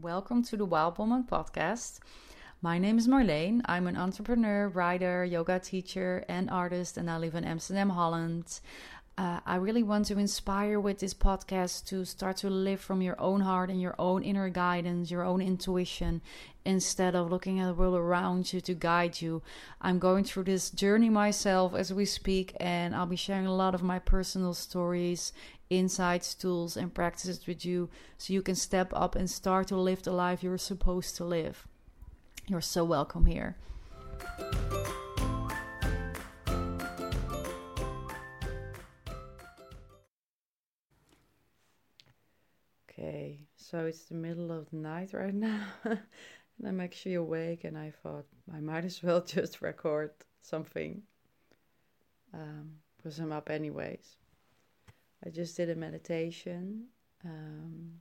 Welcome to the Wild Woman podcast. My name is Marleen. I'm an entrepreneur, writer, yoga teacher, and artist, and I live in Amsterdam, Holland. Uh, I really want to inspire with this podcast to start to live from your own heart and your own inner guidance, your own intuition, instead of looking at the world around you to guide you. I'm going through this journey myself as we speak, and I'll be sharing a lot of my personal stories, insights, tools, and practices with you so you can step up and start to live the life you're supposed to live. You're so welcome here. Okay, so it's the middle of the night right now, and I'm actually awake, and I thought I might as well just record something um, because I'm up anyways. I just did a meditation. Um,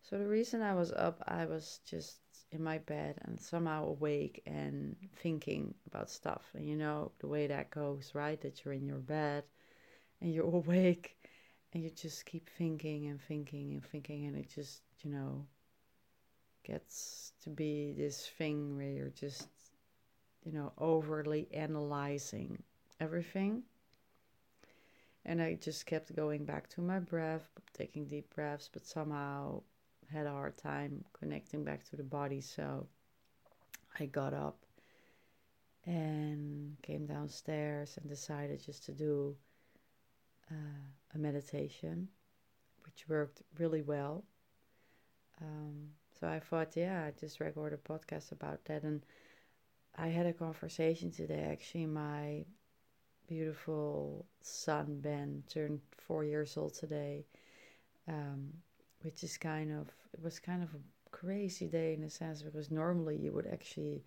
so the reason I was up, I was just in my bed and somehow awake and thinking about stuff. And you know the way that goes, right? That you're in your bed and you're awake and you just keep thinking and thinking and thinking and it just you know gets to be this thing where you're just you know overly analyzing everything. And i just kept going back to my breath taking deep breaths but somehow had a hard time connecting back to the body. So i got up and came downstairs and decided just to do uh, a meditation, which worked really well. Um, so I thought, yeah, I just record a podcast about that. And I had a conversation today. Actually, my beautiful son Ben turned four years old today, um, which is kind of it was kind of a crazy day in a sense because normally you would actually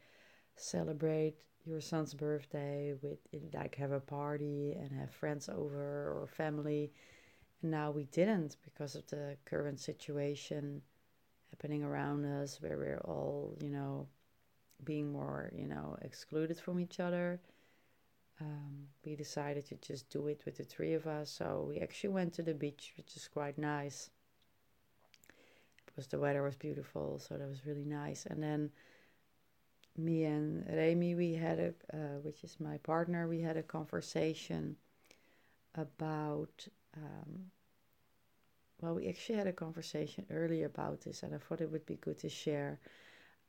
celebrate your son's birthday with like have a party and have friends over or family. And now we didn't because of the current situation happening around us where we're all you know being more you know excluded from each other. Um, we decided to just do it with the three of us. So we actually went to the beach which is quite nice. Because the weather was beautiful so that was really nice. And then me and Remy, we had a, uh, which is my partner, we had a conversation about. Um, well, we actually had a conversation earlier about this, and I thought it would be good to share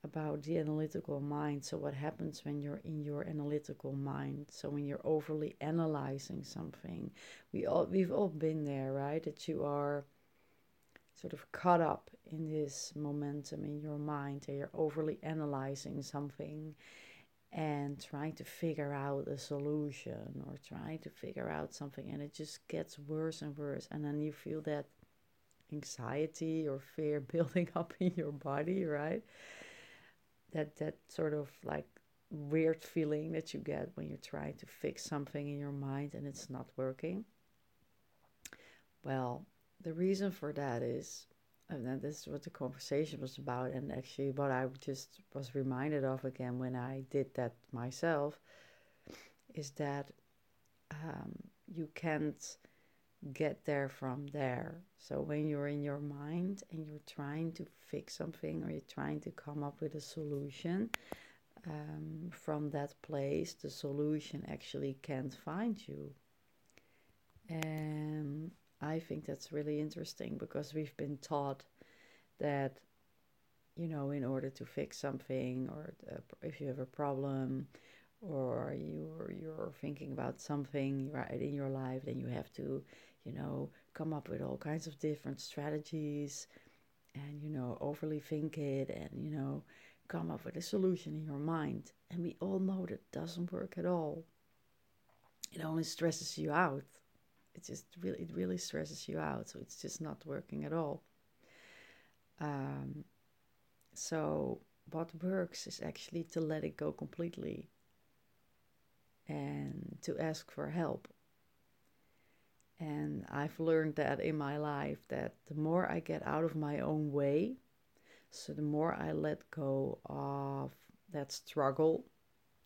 about the analytical mind. So, what happens when you're in your analytical mind? So, when you're overly analyzing something, we all we've all been there, right? That you are sort of caught up in this momentum in your mind and you're overly analyzing something and trying to figure out a solution or trying to figure out something and it just gets worse and worse and then you feel that anxiety or fear building up in your body right? That that sort of like weird feeling that you get when you're trying to fix something in your mind and it's not working. Well the reason for that is, and then this is what the conversation was about, and actually what I just was reminded of again when I did that myself, is that um, you can't get there from there. So when you're in your mind and you're trying to fix something or you're trying to come up with a solution, um, from that place, the solution actually can't find you. And I think that's really interesting because we've been taught that, you know, in order to fix something or if you have a problem or you're, you're thinking about something right in your life, then you have to, you know, come up with all kinds of different strategies and, you know, overly think it and, you know, come up with a solution in your mind. And we all know that doesn't work at all. It only stresses you out it just really it really stresses you out so it's just not working at all. Um, so what works is actually to let it go completely and to ask for help. And i've learned that in my life that the more i get out of my own way so the more i let go of that struggle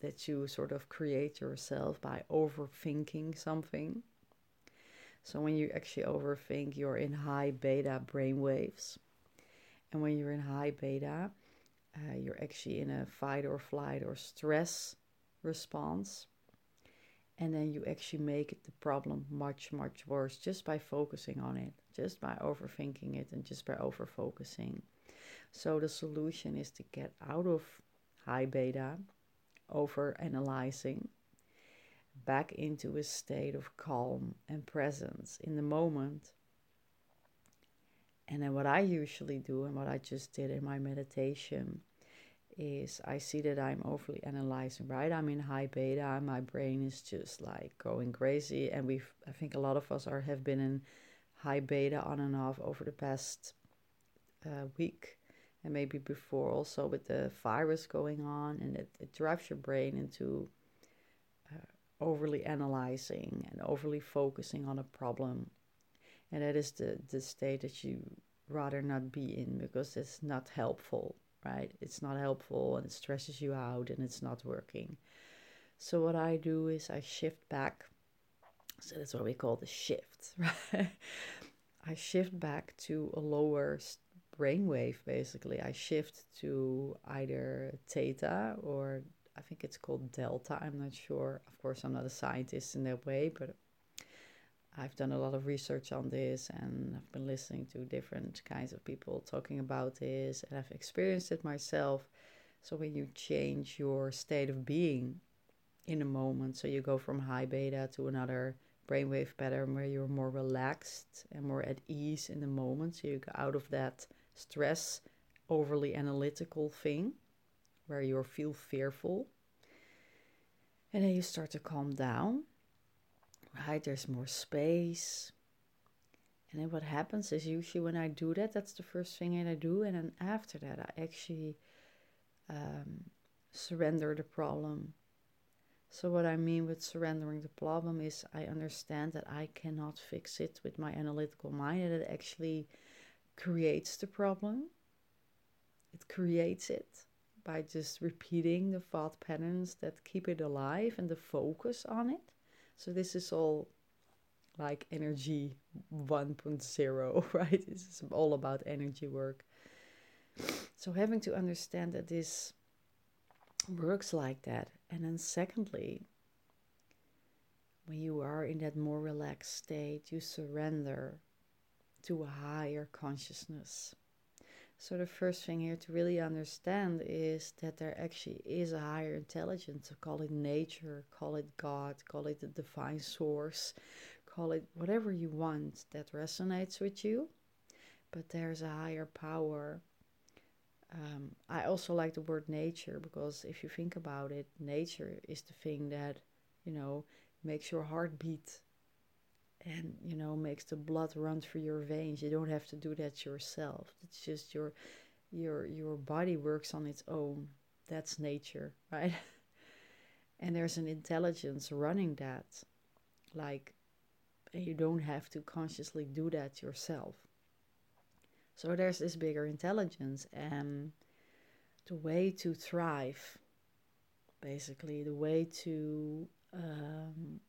that you sort of create yourself by overthinking something so when you actually overthink, you're in high beta brain waves. And when you're in high beta, uh, you're actually in a fight or flight or stress response. And then you actually make the problem much, much worse just by focusing on it, just by overthinking it, and just by over focusing. So the solution is to get out of high beta, over analyzing, back into a state of calm and presence in the moment. And then what I usually do and what I just did in my meditation is I see that I'm overly analyzing, right? I'm in high beta, my brain is just like going crazy and we've I think a lot of us are have been in high beta on and off over the past uh, week and maybe before also with the virus going on and it, it drives your brain into overly analyzing and overly focusing on a problem. And that is the, the state that you rather not be in because it's not helpful right? It's not helpful and it stresses you out and it's not working. So what i do is i shift back. So that's what we call the shift right? I shift back to a lower brainwave basically. I shift to either theta or I think it's called delta. I'm not sure. Of course, I'm not a scientist in that way, but I've done a lot of research on this and I've been listening to different kinds of people talking about this and I've experienced it myself. So when you change your state of being in a moment, so you go from high beta to another brainwave pattern where you're more relaxed and more at ease in the moment, so you go out of that stress, overly analytical thing where you feel fearful. And then you start to calm down, right? There's more space. And then what happens is usually when I do that, that's the first thing that I do. And then after that, I actually um, surrender the problem. So, what I mean with surrendering the problem is I understand that I cannot fix it with my analytical mind, and it actually creates the problem, it creates it by just repeating the thought patterns that keep it alive and the focus on it. So, this is all like energy 1.0, right? This is all about energy work. So, having to understand that this works like that. And then, secondly, when you are in that more relaxed state, you surrender to a higher consciousness. So, the first thing here to really understand is that there actually is a higher intelligence. Call it nature, call it God, call it the divine source, call it whatever you want that resonates with you. But there's a higher power. Um, I also like the word nature because if you think about it, nature is the thing that, you know, makes your heart beat and you know makes the blood run through your veins. You don't have to do that yourself. It's just your your your body works on its own. That's nature right? And there's an intelligence running that. Like you don't have to consciously do that yourself. So there's this bigger intelligence and the way to thrive basically the way to um,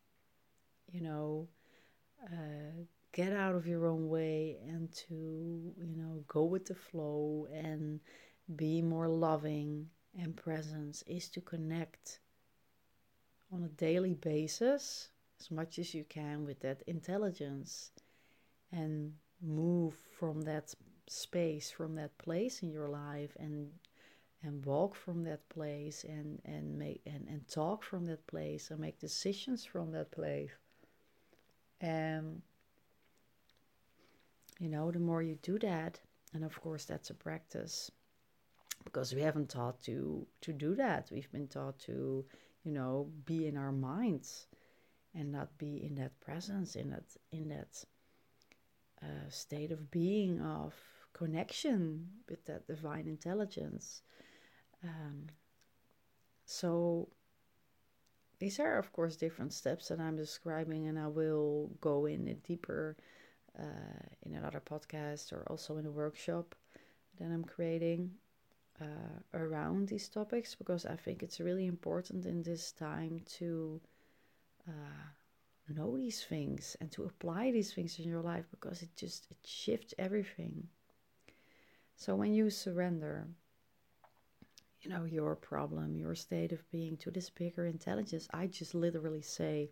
you know uh, get out of your own way and to you know go with the flow and be more loving and presence is to connect on a daily basis as much as you can with that intelligence and move from that space from that place in your life and and walk from that place and and make and, and talk from that place and make decisions from that place um, you know, the more you do that, and of course that's a practice, because we haven't taught to to do that. We've been taught to, you know, be in our minds, and not be in that presence, in that in that uh, state of being of connection with that divine intelligence. Um, so these are, of course, different steps that I'm describing, and I will go in deeper uh, in another podcast or also in a workshop that I'm creating uh, around these topics because I think it's really important in this time to uh, know these things and to apply these things in your life because it just it shifts everything. So when you surrender, you know, your problem, your state of being to this bigger intelligence, I just literally say,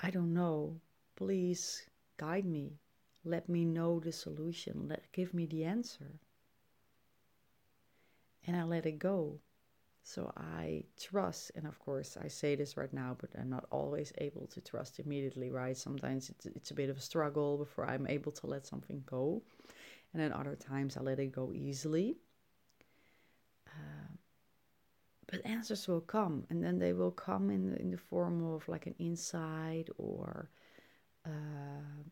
I don't know. Please guide me. Let me know the solution. Let give me the answer. And I let it go. So I trust, and of course, I say this right now, but I'm not always able to trust immediately, right? Sometimes it's, it's a bit of a struggle before I'm able to let something go. And then other times I let it go easily. Uh, but answers will come, and then they will come in the, in the form of like an insight or uh,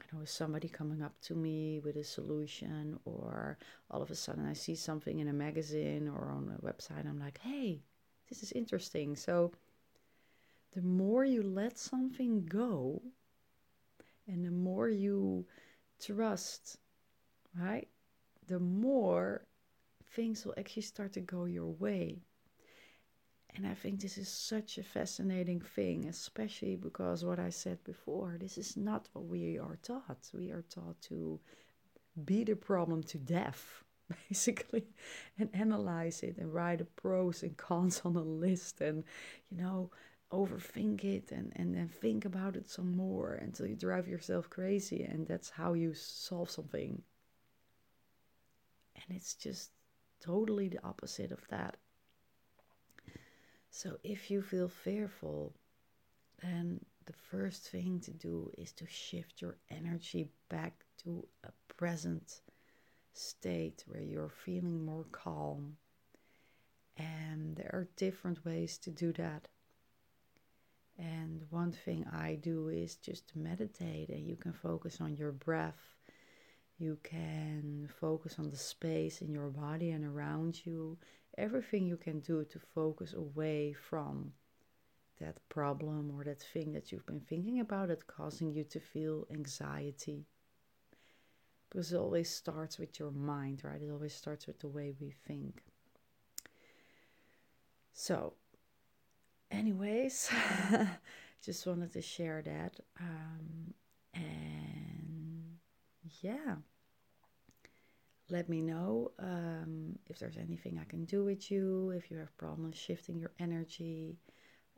I know somebody coming up to me with a solution, or all of a sudden I see something in a magazine or on a website. I'm like, hey, this is interesting. So the more you let something go, and the more you trust, right, the more things will actually start to go your way. And I think this is such a fascinating thing, especially because what I said before, this is not what we are taught. We are taught to beat the problem to death, basically, and analyze it and write the pros and cons on a list and, you know, overthink it and, and then think about it some more until you drive yourself crazy. And that's how you solve something. And it's just totally the opposite of that. So if you feel fearful, then the first thing to do is to shift your energy back to a present state where you're feeling more calm. And there are different ways to do that. And one thing I do is just meditate, and you can focus on your breath. You can focus on the space in your body and around you everything you can do to focus away from that problem or that thing that you've been thinking about that's causing you to feel anxiety. Because it always starts with your mind, right? It always starts with the way we think. So, anyways, just wanted to share that. Um, and yeah let me know um, if there's anything I can do with you. If you have problems shifting your energy,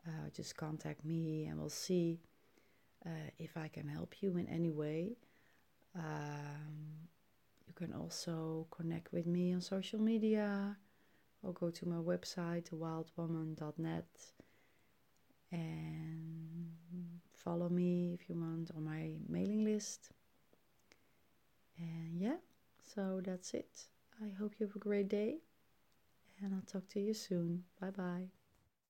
uh, just contact me and we'll see uh, if I can help you in any way. Um, you can also connect with me on social media or go to my website, wildwoman.net, and follow me if you want on my mailing list. And yeah. So that's it. I hope you have a great day and I'll talk to you soon. Bye bye.